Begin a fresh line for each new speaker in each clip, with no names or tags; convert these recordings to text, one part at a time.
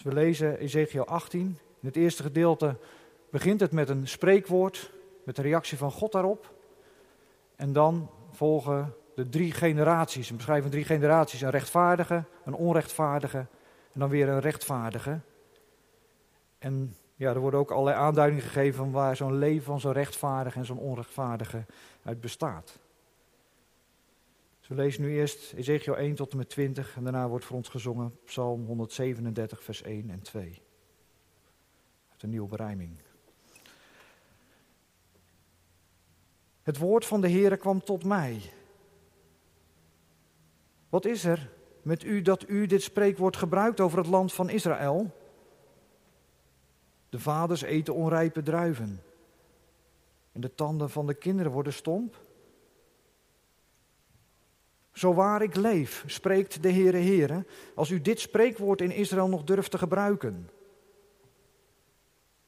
Als we lezen Ezekiel 18, in het eerste gedeelte begint het met een spreekwoord, met de reactie van God daarop. En dan volgen de drie generaties, een beschrijving drie generaties, een rechtvaardige, een onrechtvaardige en dan weer een rechtvaardige. En ja, er worden ook allerlei aanduidingen gegeven van waar zo'n leven van zo'n rechtvaardige en zo'n onrechtvaardige uit bestaat. We lezen nu eerst Ezekiel 1 tot en met 20 en daarna wordt voor ons gezongen Psalm 137, vers 1 en 2. Uit een nieuwe berijming. Het woord van de Heere kwam tot mij. Wat is er met u dat u dit spreekwoord gebruikt over het land van Israël? De vaders eten onrijpe druiven. En de tanden van de kinderen worden stomp. Zo waar ik leef, spreekt de Heere Heere, als u dit spreekwoord in Israël nog durft te gebruiken.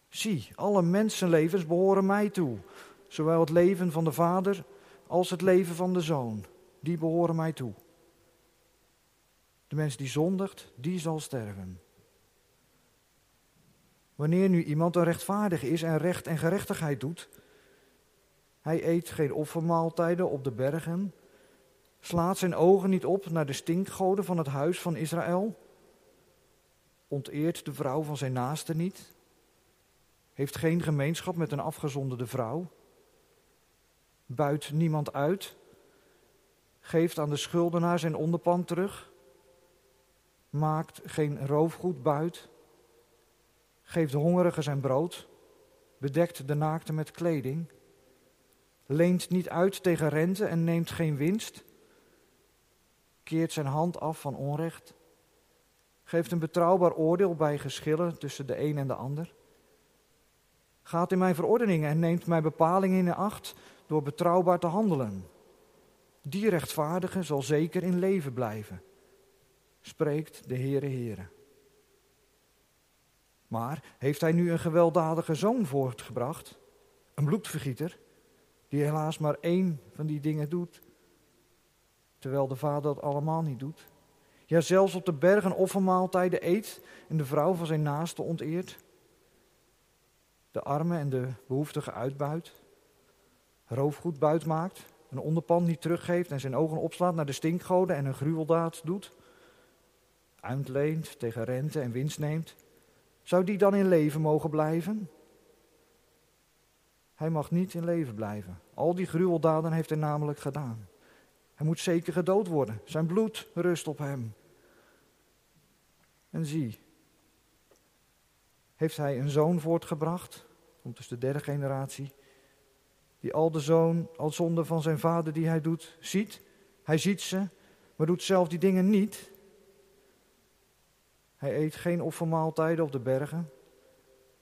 Zie, alle mensenlevens behoren mij toe, zowel het leven van de vader als het leven van de zoon. Die behoren mij toe. De mens die zondigt, die zal sterven. Wanneer nu iemand een rechtvaardig is en recht en gerechtigheid doet, hij eet geen offermaaltijden op de bergen, slaat zijn ogen niet op naar de stinkgoden van het huis van Israël, onteert de vrouw van zijn naaste niet, heeft geen gemeenschap met een afgezonderde vrouw, buit niemand uit, geeft aan de schuldenaar zijn onderpand terug, maakt geen roofgoed buit, geeft de hongerige zijn brood, bedekt de naakte met kleding, leent niet uit tegen rente en neemt geen winst, keert zijn hand af van onrecht, geeft een betrouwbaar oordeel bij geschillen tussen de een en de ander, gaat in mijn verordeningen en neemt mijn bepalingen in acht door betrouwbaar te handelen. Die rechtvaardige zal zeker in leven blijven, spreekt de Heere Heere. Maar heeft hij nu een gewelddadige zoon voortgebracht, een bloedvergieter, die helaas maar één van die dingen doet, terwijl de vader dat allemaal niet doet? Ja, zelfs op de bergen offermaaltijden eet en de vrouw van zijn naaste onteert? De armen en de behoeftigen uitbuit, roofgoed buit maakt, een onderpand niet teruggeeft en zijn ogen opslaat naar de stinkgoden en een gruweldaad doet? Uitleent, tegen rente en winst neemt, zou die dan in leven mogen blijven? Hij mag niet in leven blijven. Al die gruweldaden heeft hij namelijk gedaan. Hij moet zeker gedood worden. Zijn bloed rust op hem. En zie, heeft hij een zoon voortgebracht, komt dus de derde generatie, die al de zoon, al zonde van zijn vader die hij doet, ziet. Hij ziet ze, maar doet zelf die dingen niet. Hij eet geen offermaaltijden op de bergen,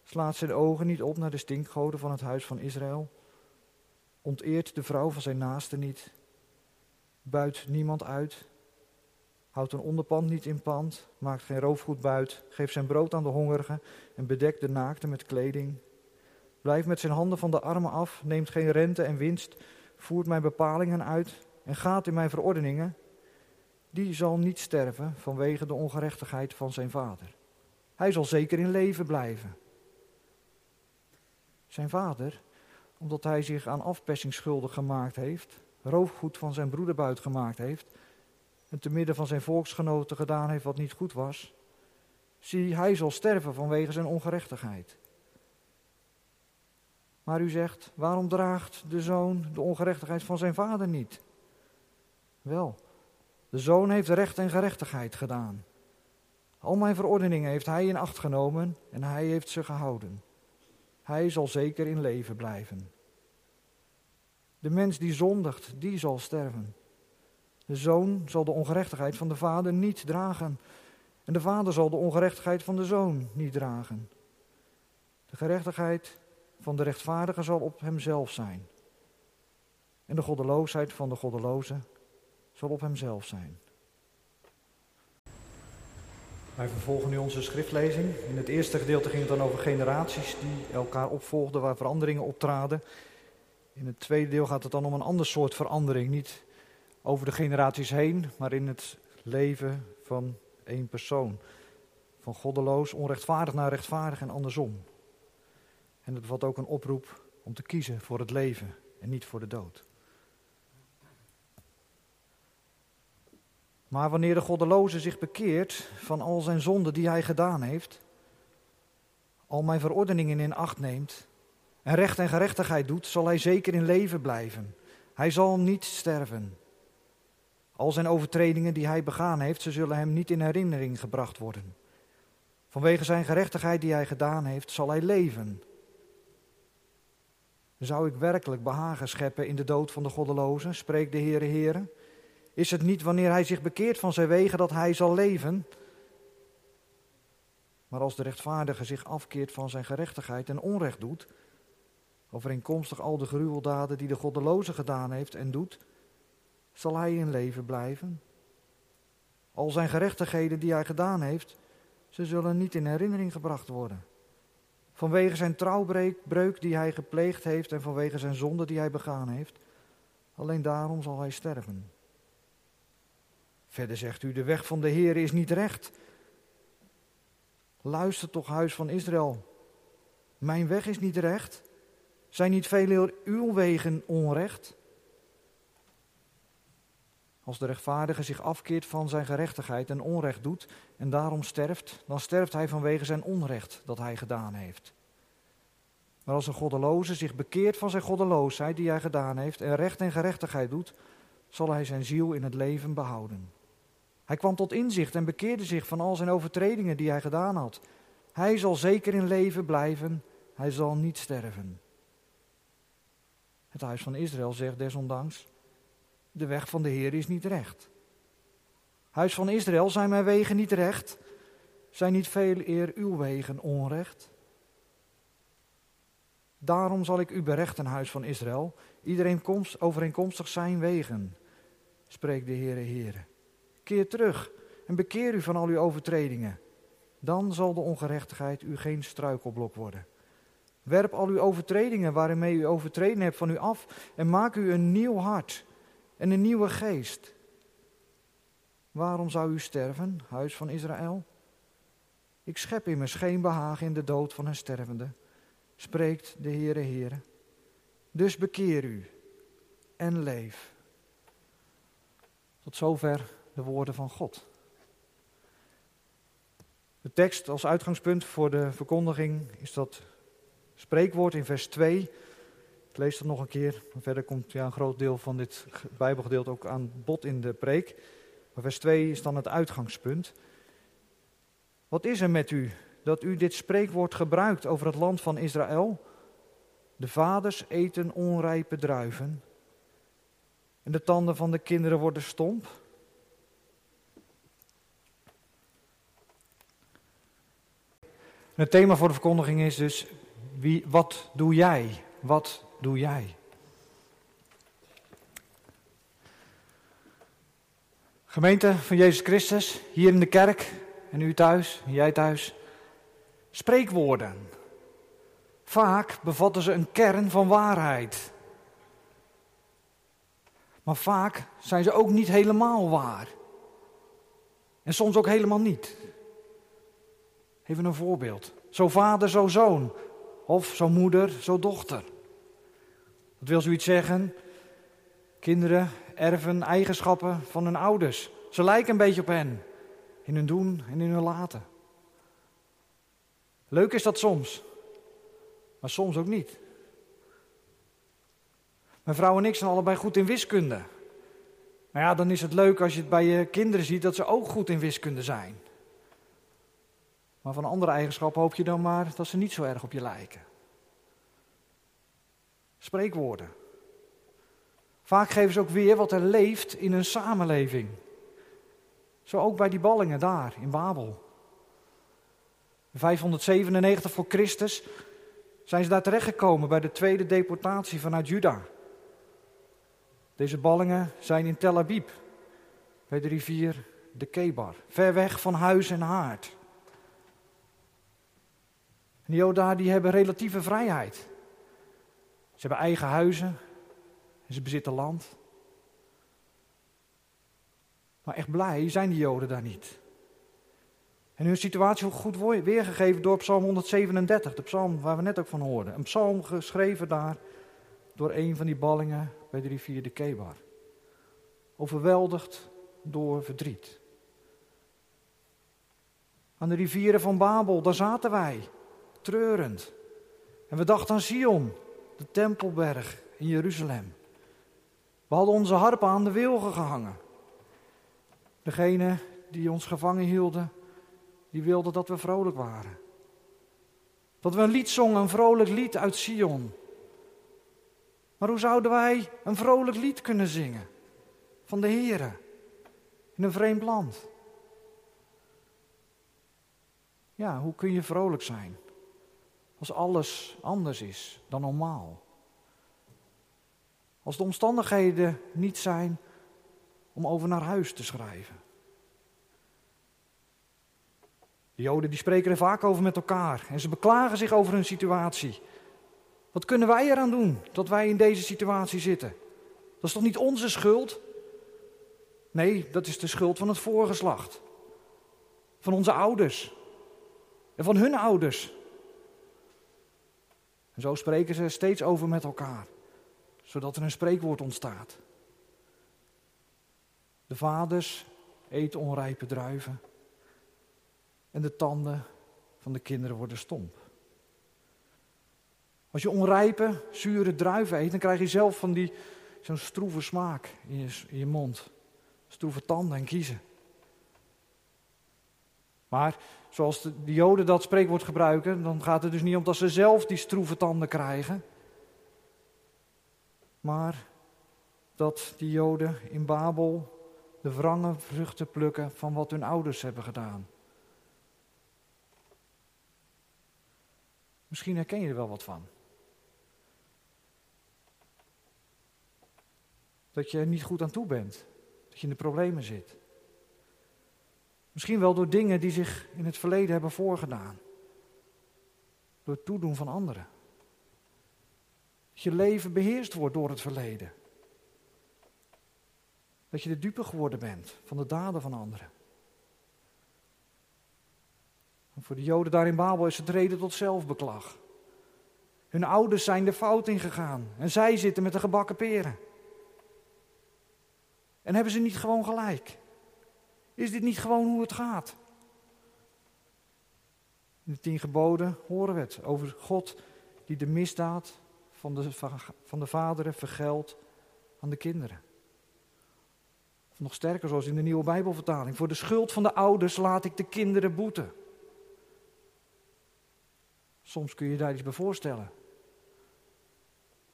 slaat zijn ogen niet op naar de stinkgoden van het huis van Israël, onteert de vrouw van zijn naaste niet, buit niemand uit, houdt een onderpand niet in pand, maakt geen roofgoed buit, geeft zijn brood aan de hongerigen en bedekt de naakte met kleding. Blijft met zijn handen van de armen af, neemt geen rente en winst, voert mijn bepalingen uit en gaat in mijn verordeningen, die zal niet sterven vanwege de ongerechtigheid van zijn vader. Hij zal zeker in leven blijven. Zijn vader, omdat hij zich aan afpersing schuldig gemaakt heeft, roofgoed van zijn broederbuit gemaakt heeft en te midden van zijn volksgenoten gedaan heeft wat niet goed was, zie, hij zal sterven vanwege zijn ongerechtigheid. Maar u zegt, waarom draagt de zoon de ongerechtigheid van zijn vader niet? Wel, de zoon heeft recht en gerechtigheid gedaan. Al mijn verordeningen heeft hij in acht genomen en hij heeft ze gehouden. Hij zal zeker in leven blijven. De mens die zondigt, die zal sterven. De zoon zal de ongerechtigheid van de vader niet dragen. En de vader zal de ongerechtigheid van de zoon niet dragen. De gerechtigheid van de rechtvaardige zal op hemzelf zijn. En de goddeloosheid van de goddeloze zal op hemzelf zijn. Wij vervolgen nu onze schriftlezing. In het eerste gedeelte ging het dan over generaties die elkaar opvolgden, waar veranderingen optraden. In het tweede deel gaat het dan om een ander soort verandering. Niet over de generaties heen, maar in het leven van één persoon. van goddeloos, onrechtvaardig naar rechtvaardig en andersom. En het bevat ook een oproep om te kiezen voor het leven en niet voor de dood. Maar wanneer de goddeloze zich bekeert van al zijn zonden die hij gedaan heeft, al mijn verordeningen in acht neemt en recht en gerechtigheid doet, zal hij zeker in leven blijven. Hij zal niet sterven. Al zijn overtredingen die hij begaan heeft, ze zullen hem niet in herinnering gebracht worden. Vanwege zijn gerechtigheid die hij gedaan heeft, zal hij leven. Zou ik werkelijk behagen scheppen in de dood van de goddeloze, spreekt de Heere Heere? Is het niet wanneer hij zich bekeert van zijn wegen dat hij zal leven? Maar als de rechtvaardige zich afkeert van zijn gerechtigheid en onrecht doet, overeenkomstig al de gruweldaden die de goddeloze gedaan heeft en doet, zal hij in leven blijven. Al zijn gerechtigheden die hij gedaan heeft, ze zullen niet in herinnering gebracht worden. Vanwege zijn trouwbreuk die hij gepleegd heeft en vanwege zijn zonde die hij begaan heeft, alleen daarom zal hij sterven. Verder zegt u, de weg van de Heer is niet recht. Luister toch, huis van Israël. Mijn weg is niet recht. Zijn niet vele uw wegen onrecht? Als de rechtvaardige zich afkeert van zijn gerechtigheid en onrecht doet en daarom sterft, dan sterft hij vanwege zijn onrecht dat hij gedaan heeft. Maar als een goddeloze zich bekeert van zijn goddeloosheid die hij gedaan heeft en recht en gerechtigheid doet, zal hij zijn ziel in het leven behouden. Hij kwam tot inzicht en bekeerde zich van al zijn overtredingen die hij gedaan had. Hij zal zeker in leven blijven, hij zal niet sterven. Het huis van Israël zegt desondanks, de weg van de Heer is niet recht. Huis van Israël, zijn mijn wegen niet recht? Zijn niet veel eer uw wegen onrecht? Daarom zal ik u berechten, huis van Israël, iedereen komst, overeenkomstig zijn wegen, spreekt de Heere Heere. Keer terug en bekeer u van al uw overtredingen. Dan zal de ongerechtigheid u geen struikelblok worden. Werp al uw overtredingen waarmee u overtreden hebt van u af en maak u een nieuw hart en een nieuwe geest. Waarom zou u sterven, huis van Israël? Ik schep immers geen behagen in de dood van een stervende, spreekt de Heere Heere. Dus bekeer u en leef. Tot zover de woorden van God. De tekst als uitgangspunt voor de verkondiging is dat spreekwoord in vers 2. Ik lees dat nog een keer. Verder komt ja, een groot deel van dit Bijbelgedeelte ook aan bod in de preek. Maar vers 2 is dan het uitgangspunt. Wat is er met u dat u dit spreekwoord gebruikt over het land van Israël? De vaders eten onrijpe druiven en de tanden van de kinderen worden stomp. Het thema voor de verkondiging is dus, wie, wat doe jij? Wat doe jij? Gemeente van Jezus Christus, hier in de kerk en u thuis jij thuis. Spreekwoorden. Vaak bevatten ze een kern van waarheid. Maar vaak zijn ze ook niet helemaal waar. En soms ook helemaal niet. Even een voorbeeld. Zo vader, zo zoon. Of zo moeder, zo dochter. Dat wil zoiets zeggen. Kinderen erven eigenschappen van hun ouders. Ze lijken een beetje op hen. In hun doen en in hun laten. Leuk is dat soms. Maar soms ook niet. Mijn vrouw en ik zijn allebei goed in wiskunde. Nou ja, dan is het leuk als je het bij je kinderen ziet dat ze ook goed in wiskunde zijn. Maar van andere eigenschappen hoop je dan maar dat ze niet zo erg op je lijken. Spreekwoorden. Vaak geven ze ook weer wat er leeft in een samenleving. Zo ook bij die ballingen daar in Babel. 597 voor Christus zijn ze daar terechtgekomen bij de tweede deportatie vanuit Juda. Deze ballingen zijn in Tel Aviv, bij de rivier de Kebar, ver weg van huis en haard. Die Joden die hebben relatieve vrijheid. Ze hebben eigen huizen en ze bezitten land. Maar echt blij zijn die Joden daar niet. En hun situatie wordt goed weergegeven door Psalm 137, de psalm waar we net ook van hoorden. Een psalm geschreven daar door een van die ballingen bij de rivier de Kebar. Overweldigd door verdriet. Aan de rivieren van Babel, daar zaten wij, treurend. En we dachten aan Sion, de Tempelberg in Jeruzalem. We hadden onze harpen aan de wilgen gehangen. Degene die ons gevangen hielden, die wilden dat we vrolijk waren. Dat we een lied zongen, een vrolijk lied uit Sion. Maar hoe zouden wij een vrolijk lied kunnen zingen van de Here in een vreemd land? Ja, hoe kun je vrolijk zijn als alles anders is dan normaal? Als de omstandigheden niet zijn om over naar huis te schrijven. De Joden die spreken er vaak over met elkaar en ze beklagen zich over hun situatie. Wat kunnen wij eraan doen dat wij in deze situatie zitten? Dat is toch niet onze schuld? Nee, dat is de schuld van het voorgeslacht. Van onze ouders. En van hun ouders. En zo spreken ze steeds over met elkaar, zodat er een spreekwoord ontstaat. De vaders eten onrijpe druiven en de tanden van de kinderen worden stomp. Als je onrijpe, zure druiven eet, dan krijg je zelf van die, zo'n stroeve smaak in je, in je mond. Stroeve tanden en kiezen. Maar zoals de, de Joden dat spreekwoord gebruiken, dan gaat het dus niet om dat ze zelf die stroeve tanden krijgen. Maar dat die Joden in Babel de wrange vruchten plukken van wat hun ouders hebben gedaan. Misschien herken je er wel wat van. Dat je er niet goed aan toe bent. Dat je in de problemen zit. Misschien wel door dingen die zich in het verleden hebben voorgedaan. Door het toedoen van anderen. Dat je leven beheerst wordt door het verleden. Dat je de dupe geworden bent van de daden van anderen. En voor de Joden daar in Babel is het reden tot zelfbeklag. Hun ouders zijn de fout ingegaan en zij zitten met de gebakken peren. En hebben ze niet gewoon gelijk? Is dit niet gewoon hoe het gaat? In de tien geboden horen we het over God die de misdaad van de, van de vaderen vergeldt aan de kinderen. Of nog sterker, zoals in de nieuwe Bijbelvertaling. Voor de schuld van de ouders laat ik de kinderen boeten. Soms kun je daar iets bij voorstellen.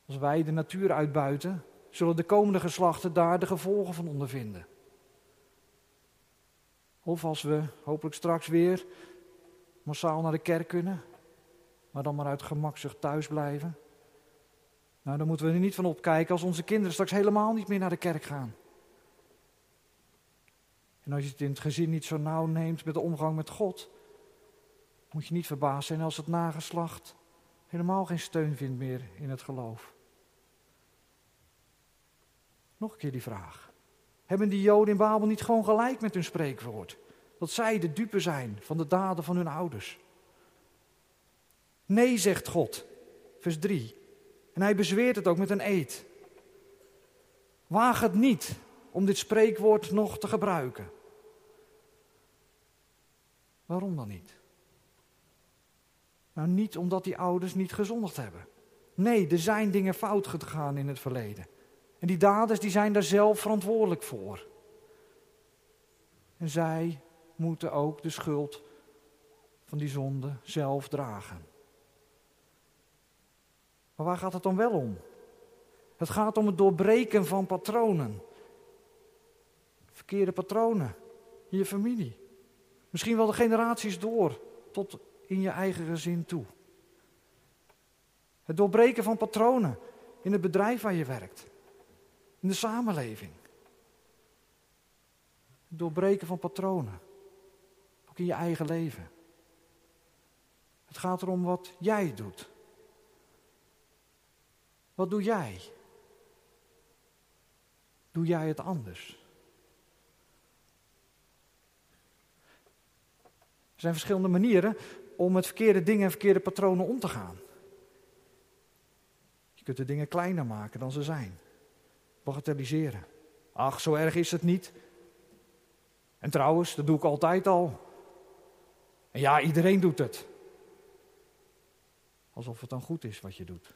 Als wij de natuur uitbuiten, zullen de komende geslachten daar de gevolgen van ondervinden. Of als we hopelijk straks weer massaal naar de kerk kunnen, maar dan maar uit gemakzucht thuis blijven. Nou, dan moeten we er niet van opkijken als onze kinderen straks helemaal niet meer naar de kerk gaan. En als je het in het gezin niet zo nauw neemt met de omgang met God, moet je niet verbaasd zijn als het nageslacht helemaal geen steun vindt meer in het geloof. Nog een keer die vraag. Hebben die Joden in Babel niet gewoon gelijk met hun spreekwoord? Dat zij de dupe zijn van de daden van hun ouders? Nee, zegt God, vers 3. En hij bezweert het ook met een eed. Waag het niet om dit spreekwoord nog te gebruiken. Waarom dan niet? Nou, niet omdat die ouders niet gezondigd hebben. Nee, er zijn dingen fout gegaan in het verleden. En die daders die zijn daar zelf verantwoordelijk voor. En zij moeten ook de schuld van die zonde zelf dragen. Maar waar gaat het dan wel om? Het gaat om het doorbreken van patronen. Verkeerde patronen in je familie. Misschien wel de generaties door, tot in je eigen gezin toe. Het doorbreken van patronen in het bedrijf waar je werkt in de samenleving. Het doorbreken van patronen. Ook in je eigen leven. Het gaat erom wat jij doet. Wat doe jij? Doe jij het anders? Er zijn verschillende manieren om met verkeerde dingen en verkeerde patronen om te gaan. Je kunt de dingen kleiner maken dan ze zijn. Bagatelliseren. Ach, zo erg is het niet. En trouwens, dat doe ik altijd al. En ja, iedereen doet het. Alsof het dan goed is wat je doet.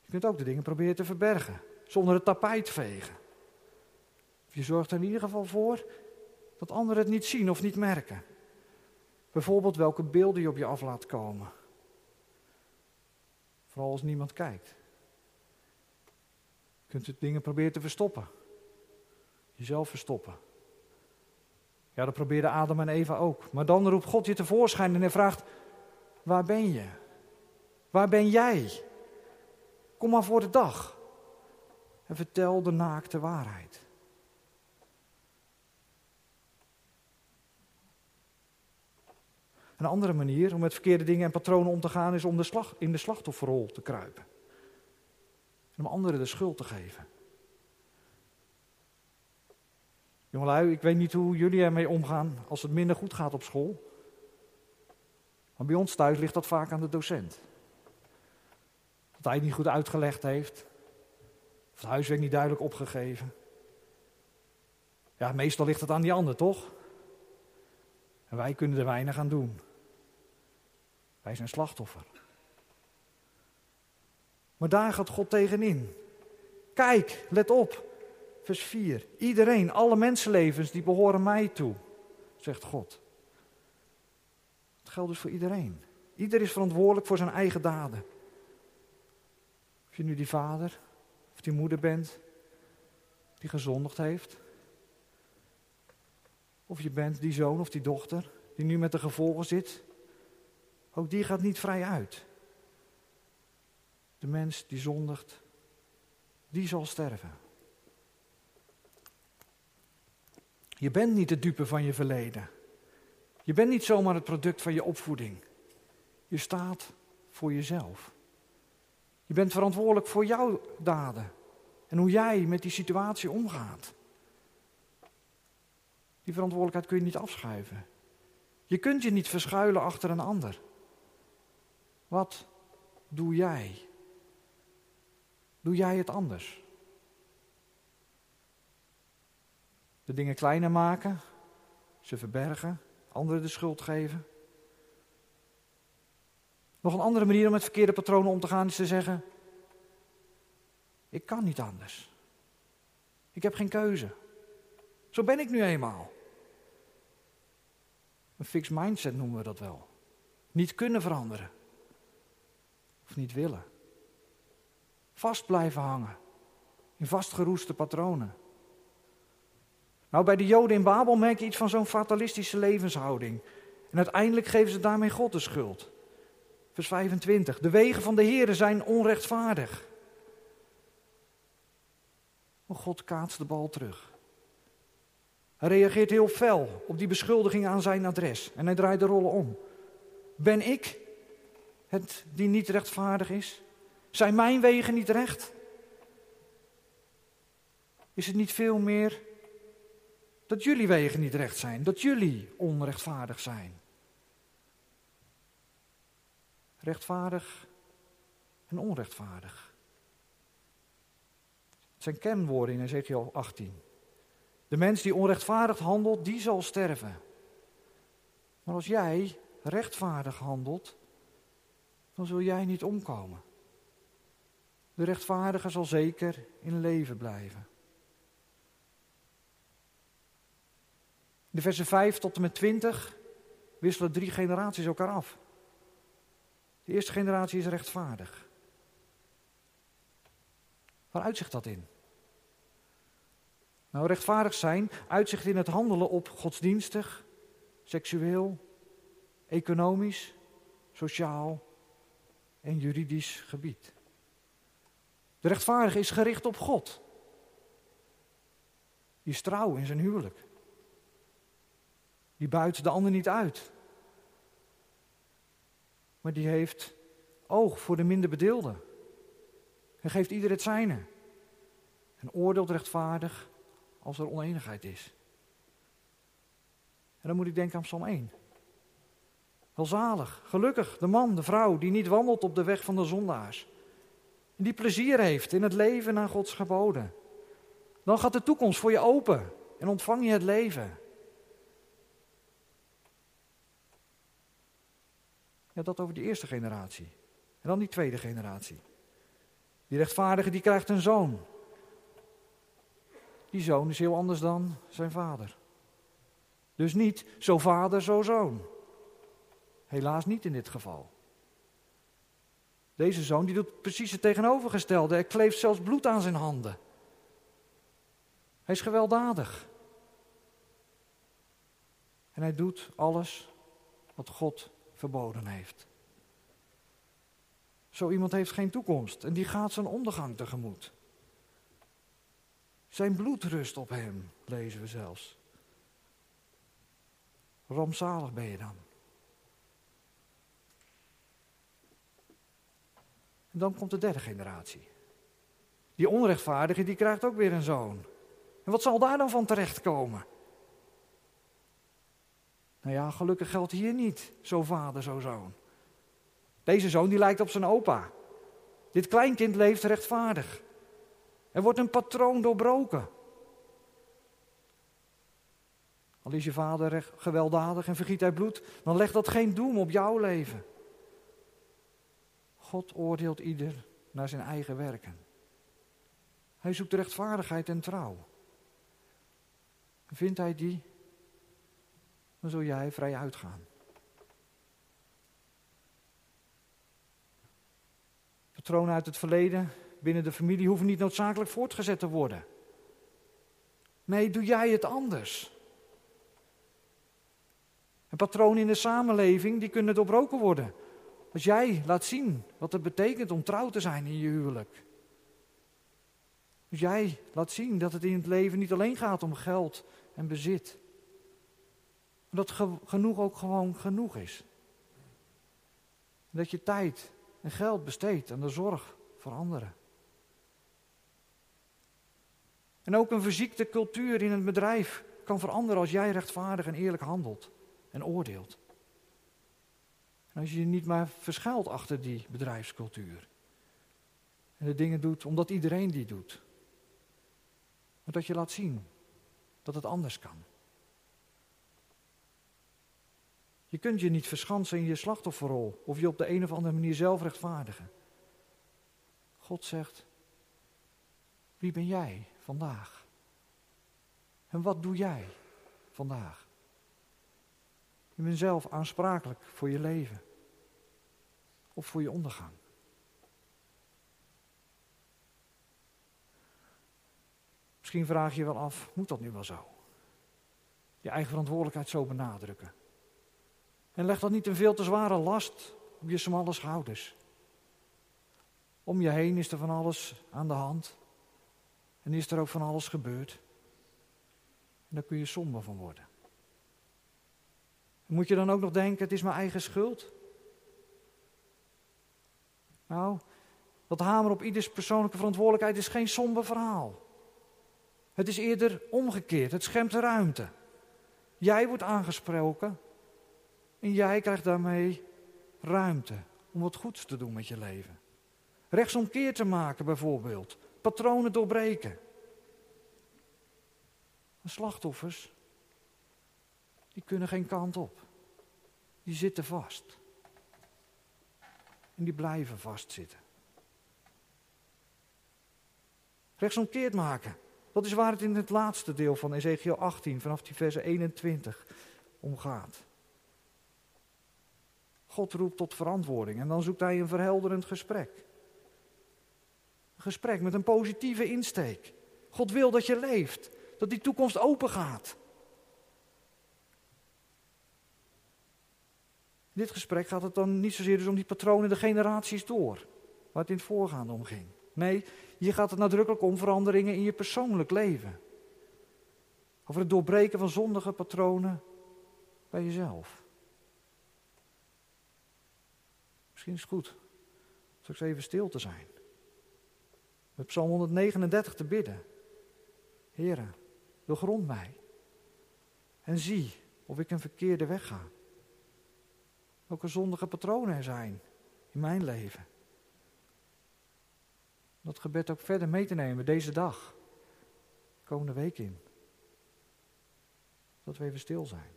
Je kunt ook de dingen proberen te verbergen, zonder het tapijt vegen. Je zorgt er in ieder geval voor dat anderen het niet zien of niet merken. Bijvoorbeeld welke beelden je op je af laat komen. Vooral als niemand kijkt. Je kunt dingen proberen te verstoppen. Jezelf verstoppen. Ja, dat probeerde Adam en Eva ook. Maar dan roept God je tevoorschijn en hij vraagt: Waar ben je? Waar ben jij? Kom maar voor de dag en vertel de naakte waarheid. Een andere manier om met verkeerde dingen en patronen om te gaan is om de slag, in de slachtofferrol te kruipen. Om anderen de schuld te geven. Jongelui, ik weet niet hoe jullie ermee omgaan als het minder goed gaat op school. Maar bij ons thuis ligt dat vaak aan de docent. Dat hij het niet goed uitgelegd heeft. Of het huiswerk niet duidelijk opgegeven. Ja, meestal ligt het aan die ander, toch? En wij kunnen er weinig aan doen. Wij zijn slachtoffer. Maar daar gaat God tegenin. Kijk, let op. Vers 4. Iedereen, alle mensenlevens, die behoren mij toe, zegt God. Het geldt dus voor iedereen. Ieder is verantwoordelijk voor zijn eigen daden. Of je nu die vader of die moeder bent die gezondigd heeft. Of je bent die zoon of die dochter die nu met de gevolgen zit. Ook die gaat niet vrij uit. De mens die zondigt, die zal sterven. Je bent niet de dupe van je verleden. Je bent niet zomaar het product van je opvoeding. Je staat voor jezelf. Je bent verantwoordelijk voor jouw daden en hoe jij met die situatie omgaat. Die verantwoordelijkheid kun je niet afschuiven. Je kunt je niet verschuilen achter een ander. Wat doe jij? Doe jij het anders? De dingen kleiner maken, ze verbergen, anderen de schuld geven. Nog een andere manier om met verkeerde patronen om te gaan is te zeggen: Ik kan niet anders. Ik heb geen keuze. Zo ben ik nu eenmaal. Een fixed mindset noemen we dat wel. Niet kunnen veranderen. Of niet willen. Vast blijven hangen. In vastgeroeste patronen. Nou, bij de Joden in Babel merk je iets van zo'n fatalistische levenshouding. En uiteindelijk geven ze daarmee God de schuld. Vers 25. De wegen van de Heeren zijn onrechtvaardig. Maar God kaatst de bal terug. Hij reageert heel fel op die beschuldiging aan zijn adres. En hij draait de rollen om. Ben ik het die niet rechtvaardig is? Zijn mijn wegen niet recht? Is het niet veel meer dat jullie wegen niet recht zijn, dat jullie onrechtvaardig zijn? Rechtvaardig en onrechtvaardig. Het zijn kernwoorden in Ezekiel 18. De mens die onrechtvaardig handelt, die zal sterven. Maar als jij rechtvaardig handelt, dan zul jij niet omkomen. De rechtvaardige zal zeker in leven blijven. De versen 5 tot en met 20 wisselen drie generaties elkaar af. De eerste generatie is rechtvaardig. Waar uitzicht dat in? Nou, rechtvaardig zijn uitzicht in het handelen op godsdienstig, seksueel, economisch, sociaal en juridisch gebied. De rechtvaardige is gericht op God. Die is trouw in zijn huwelijk. Die buit de ander niet uit. Maar die heeft oog voor de minder bedeelden. Hij geeft ieder het zijne. En oordeelt rechtvaardig als er oneenigheid is. En dan moet ik denken aan Psalm 1. Welzalig, gelukkig, de man, de vrouw die niet wandelt op de weg van de zondaars. En die plezier heeft in het leven naar Gods geboden. Dan gaat de toekomst voor je open en ontvang je het leven. Ja, dat over die eerste generatie. En dan die tweede generatie. Die rechtvaardige die krijgt een zoon. Die zoon is heel anders dan zijn vader. Dus niet zo vader, zo zoon. Helaas niet in dit geval. Deze zoon die doet precies het tegenovergestelde. Hij kleeft zelfs bloed aan zijn handen. Hij is gewelddadig. En hij doet alles wat God verboden heeft. Zo iemand heeft geen toekomst en die gaat zijn ondergang tegemoet. Zijn bloed rust op hem, lezen we zelfs. Rampzalig ben je dan. En dan komt de derde generatie. Die onrechtvaardige, die krijgt ook weer een zoon. En wat zal daar dan van terechtkomen? Nou ja, gelukkig geldt hier niet zo vader, zo zoon. Deze zoon die lijkt op zijn opa. Dit kleinkind leeft rechtvaardig. Er wordt een patroon doorbroken. Al is je vader gewelddadig en vergiet hij bloed, dan legt dat geen doem op jouw leven. God oordeelt ieder naar zijn eigen werken. Hij zoekt rechtvaardigheid en trouw. Vindt hij die, dan zul jij vrij uitgaan. Patronen uit het verleden binnen de familie hoeven niet noodzakelijk voortgezet te worden. Nee, doe jij het anders. En patronen in de samenleving, die kunnen doorbroken worden. Als jij laat zien wat het betekent om trouw te zijn in je huwelijk. Als jij laat zien dat het in het leven niet alleen gaat om geld en bezit. Dat genoeg ook gewoon genoeg is. Dat je tijd en geld besteedt aan de zorg voor anderen. En ook een verziekte cultuur in een bedrijf kan veranderen als jij rechtvaardig en eerlijk handelt en oordeelt. Als je je niet maar verschuilt achter die bedrijfscultuur. En de dingen doet omdat iedereen die doet. Maar dat je laat zien dat het anders kan. Je kunt je niet verschansen in je slachtofferrol of je op de een of andere manier zelf rechtvaardigen. God zegt, wie ben jij vandaag? En wat doe jij vandaag? Je bent zelf aansprakelijk voor je leven of voor je ondergang. Misschien vraag je je wel af, moet dat nu wel zo? Je eigen verantwoordelijkheid zo benadrukken. En leg dat niet een veel te zware last op je smalle schouders. Om je heen is er van alles aan de hand. En is er ook van alles gebeurd. En daar kun je somber van worden. moet je dan ook nog denken, het is mijn eigen schuld? Nou, dat hamer op ieders persoonlijke verantwoordelijkheid is geen somber verhaal. Het is eerder omgekeerd, het schemt ruimte. Jij wordt aangesproken en jij krijgt daarmee ruimte om wat goeds te doen met je leven. Rechtsomkeer te maken bijvoorbeeld, patronen doorbreken. De slachtoffers, die kunnen geen kant op. Die zitten vast. En die blijven vastzitten. Rechtsomkeerd maken. Dat is waar het in het laatste deel van Ezekiel 18, vanaf die verse 21, om gaat. God roept tot verantwoording en dan zoekt hij een verhelderend gesprek. Een gesprek met een positieve insteek. God wil dat je leeft, dat die toekomst open gaat. In dit gesprek gaat het dan niet zozeer dus om die patronen de generaties door, waar het in het voorgaande om ging. Nee, hier gaat het nadrukkelijk om veranderingen in je persoonlijk leven. Over het doorbreken van zondige patronen bij jezelf. Misschien is het goed straks even stil te zijn. Met Psalm 139 te bidden. Heren, doorgrond mij. En zie of ik een verkeerde weg ga. Welke zondige patronen er zijn in mijn leven. Dat gebed ook verder mee te nemen deze dag, komende week in. Dat we even stil zijn.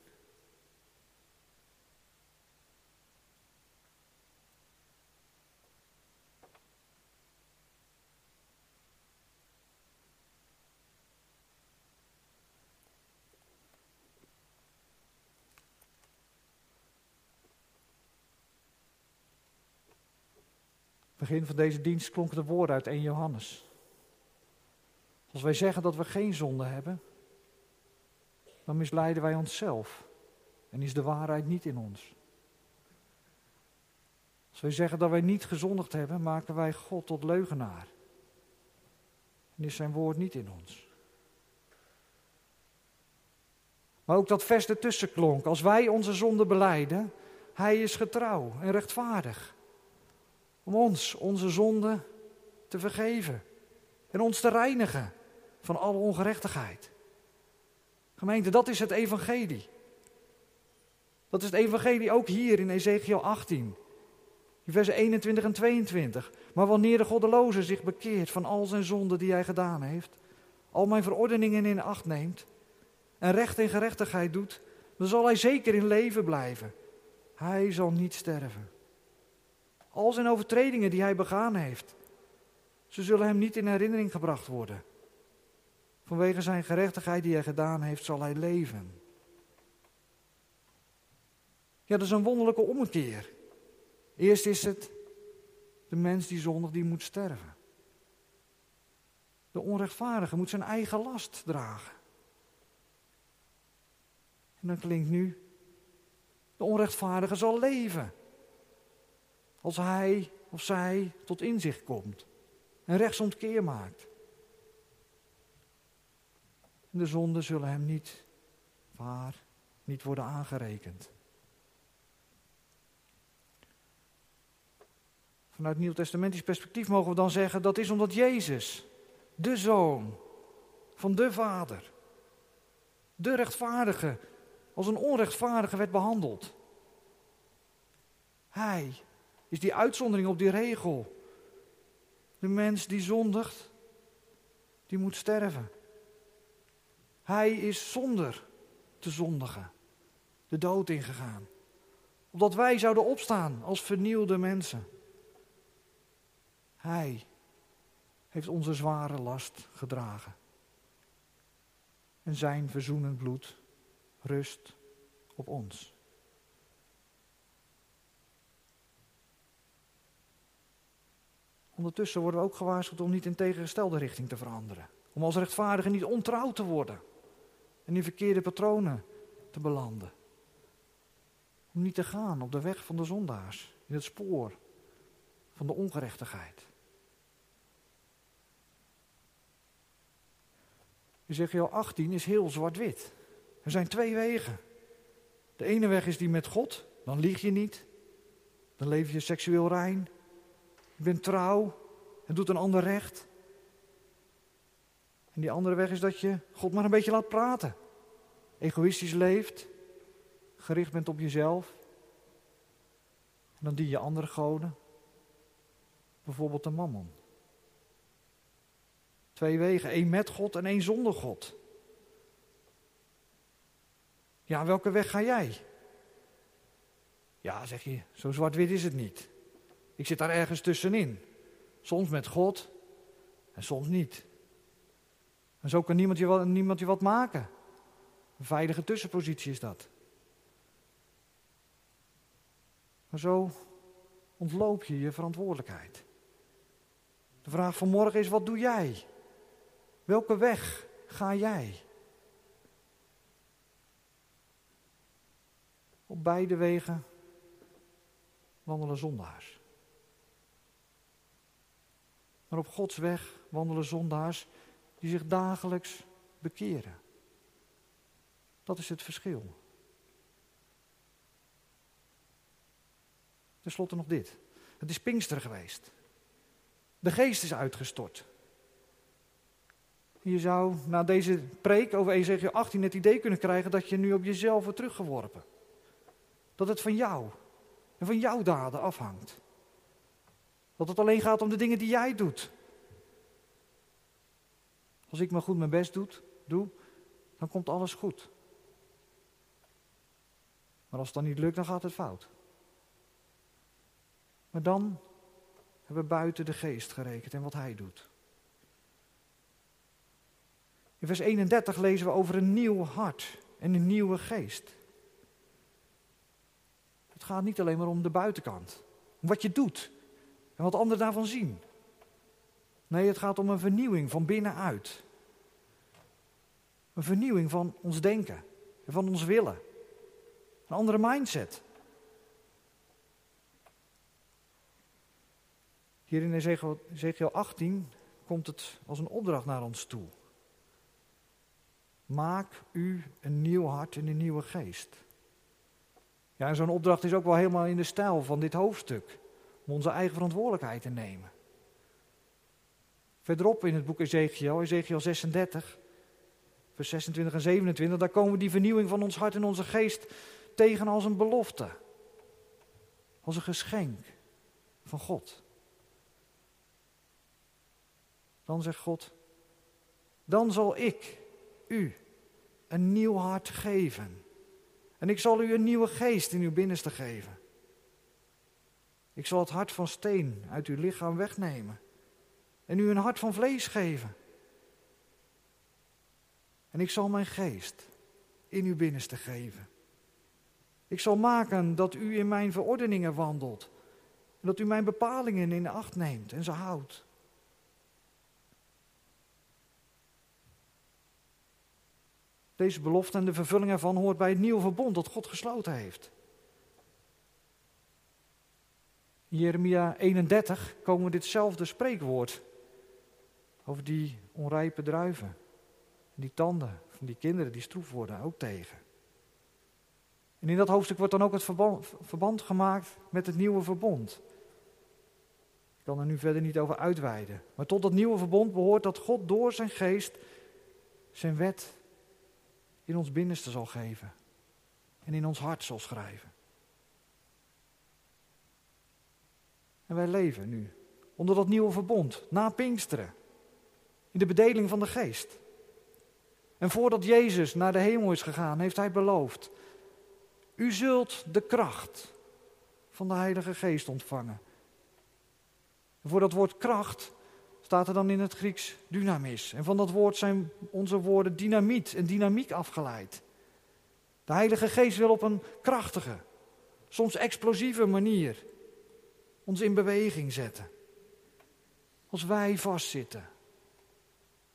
Begin van deze dienst klonk de woord uit 1 Johannes. Als wij zeggen dat we geen zonde hebben, dan misleiden wij onszelf en is de waarheid niet in ons. Als wij zeggen dat wij niet gezondigd hebben, maken wij God tot leugenaar. En is zijn woord niet in ons. Maar ook dat vers ertussen klonk. Als wij onze zonde beleiden, hij is getrouw en rechtvaardig om ons onze zonde te vergeven en ons te reinigen van alle ongerechtigheid. Gemeente, dat is het evangelie. Dat is het evangelie ook hier in Ezekiel 18, in versen 21 en 22. Maar wanneer de goddeloze zich bekeert van al zijn zonden die hij gedaan heeft, al mijn verordeningen in acht neemt en recht en gerechtigheid doet, dan zal hij zeker in leven blijven. Hij zal niet sterven al zijn overtredingen die hij begaan heeft. Ze zullen hem niet in herinnering gebracht worden. Vanwege zijn gerechtigheid die hij gedaan heeft, zal hij leven. Ja, dat is een wonderlijke ommekeer. Eerst is het de mens die zondig, die moet sterven. De onrechtvaardige moet zijn eigen last dragen. En dan klinkt nu, de onrechtvaardige zal leven. Als hij of zij tot inzicht komt en rechtsomkeer maakt. de zonden zullen hem niet waar, niet worden aangerekend. Vanuit nieuw-testamentisch perspectief mogen we dan zeggen dat is omdat Jezus, de Zoon van de Vader, de rechtvaardige, als een onrechtvaardige werd behandeld. Hij is die uitzondering op die regel. De mens die zondigt, die moet sterven. Hij is zonder te zondigen de dood ingegaan. Opdat wij zouden opstaan als vernieuwde mensen. Hij heeft onze zware last gedragen. En zijn verzoenend bloed rust op ons. Ondertussen worden we ook gewaarschuwd om niet in tegengestelde richting te veranderen. Om als rechtvaardigen niet ontrouw te worden en in verkeerde patronen te belanden. Om niet te gaan op de weg van de zondaars, in het spoor van de ongerechtigheid. Ezekiel 18 is heel zwart-wit. Er zijn twee wegen. De ene weg is die met God, dan lieg je niet. Dan leef je seksueel rein. Je bent trouw en doet een ander recht. En die andere weg is dat je God maar een beetje laat praten. Egoïstisch leeft, gericht bent op jezelf. En dan dien je andere goden. Bijvoorbeeld de mammon. Twee wegen, één met God en één zonder God. Ja, welke weg ga jij? Ja, zeg je, zo zwart-wit is het niet. Ik zit daar ergens tussenin. Soms met God en soms niet. En zo kan niemand je wat, wat maken. Een veilige tussenpositie is dat. Maar zo ontloop je je verantwoordelijkheid. De vraag van morgen is: wat doe jij? Welke weg ga jij? Op beide wegen wandelen zondaars. Maar op Gods weg wandelen zondaars die zich dagelijks bekeren. Dat is het verschil. Ten slotte nog dit. Het is Pinkster geweest. De geest is uitgestort. Je zou na deze preek over Ezekiel 18 het idee kunnen krijgen dat je nu op jezelf wordt teruggeworpen. Dat het van jou en van jouw daden afhangt. Dat het alleen gaat om de dingen die jij doet. Als ik maar goed mijn best doe, doe dan komt alles goed. Maar als het dan niet lukt, dan gaat het fout. Maar dan hebben we buiten de geest gerekend en wat hij doet. In vers 31 lezen we over een nieuw hart en een nieuwe geest. Het gaat niet alleen maar om de buitenkant, om wat je doet en wat anderen daarvan zien. Nee, het gaat om een vernieuwing van binnenuit. Een vernieuwing van ons denken en van ons willen. Een andere mindset. Hier in Ezekiel 18 komt het als een opdracht naar ons toe. Maak u een nieuw hart en een nieuwe geest. Ja, en zo'n opdracht is ook wel helemaal in de stijl van dit hoofdstuk. Om onze eigen verantwoordelijkheid te nemen. Verderop in het boek Ezekiel, Ezekiel 36, vers 26 en 27, daar komen die vernieuwing van ons hart en onze geest tegen als een belofte. Als een geschenk van God. Dan zegt God, dan zal ik u een nieuw hart geven. En ik zal u een nieuwe geest in uw binnenste geven. Ik zal het hart van steen uit uw lichaam wegnemen. En u een hart van vlees geven. En ik zal mijn geest in uw binnenste geven. Ik zal maken dat u in mijn verordeningen wandelt. En dat u mijn bepalingen in acht neemt en ze houdt. Deze belofte en de vervulling ervan hoort bij het nieuwe verbond dat God gesloten heeft. In Jeremia 31 komen we ditzelfde spreekwoord over die onrijpe druiven. En die tanden van die kinderen die stroef worden ook tegen. En in dat hoofdstuk wordt dan ook het verband, verband gemaakt met het nieuwe verbond. Ik kan er nu verder niet over uitweiden. Maar tot dat nieuwe verbond behoort dat God door zijn geest zijn wet in ons binnenste zal geven en in ons hart zal schrijven. En wij leven nu onder dat nieuwe verbond, na Pinksteren, in de bedeling van de geest. En voordat Jezus naar de hemel is gegaan, heeft hij beloofd, u zult de kracht van de Heilige Geest ontvangen. En voor dat woord kracht staat er dan in het Grieks dynamis. En van dat woord zijn onze woorden dynamiet en dynamiek afgeleid. De Heilige Geest wil op een krachtige, soms explosieve manier ons in beweging zetten. Als wij vastzitten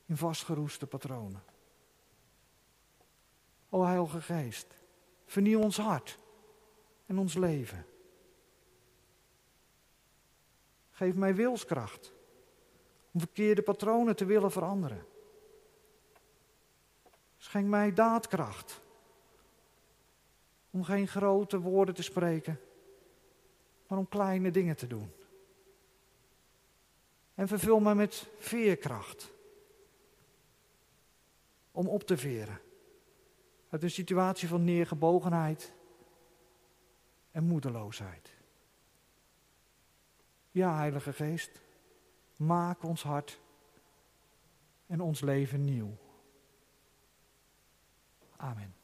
in vastgeroeste patronen. O Heilige Geest, vernieuw ons hart en ons leven. Geef mij wilskracht om verkeerde patronen te willen veranderen. Schenk mij daadkracht om geen grote woorden te spreken, maar om kleine dingen te doen. En vervul mij met veerkracht om op te veren uit een situatie van neergebogenheid en moedeloosheid. Ja, Heilige Geest. Maak ons hart en ons leven nieuw. Amen.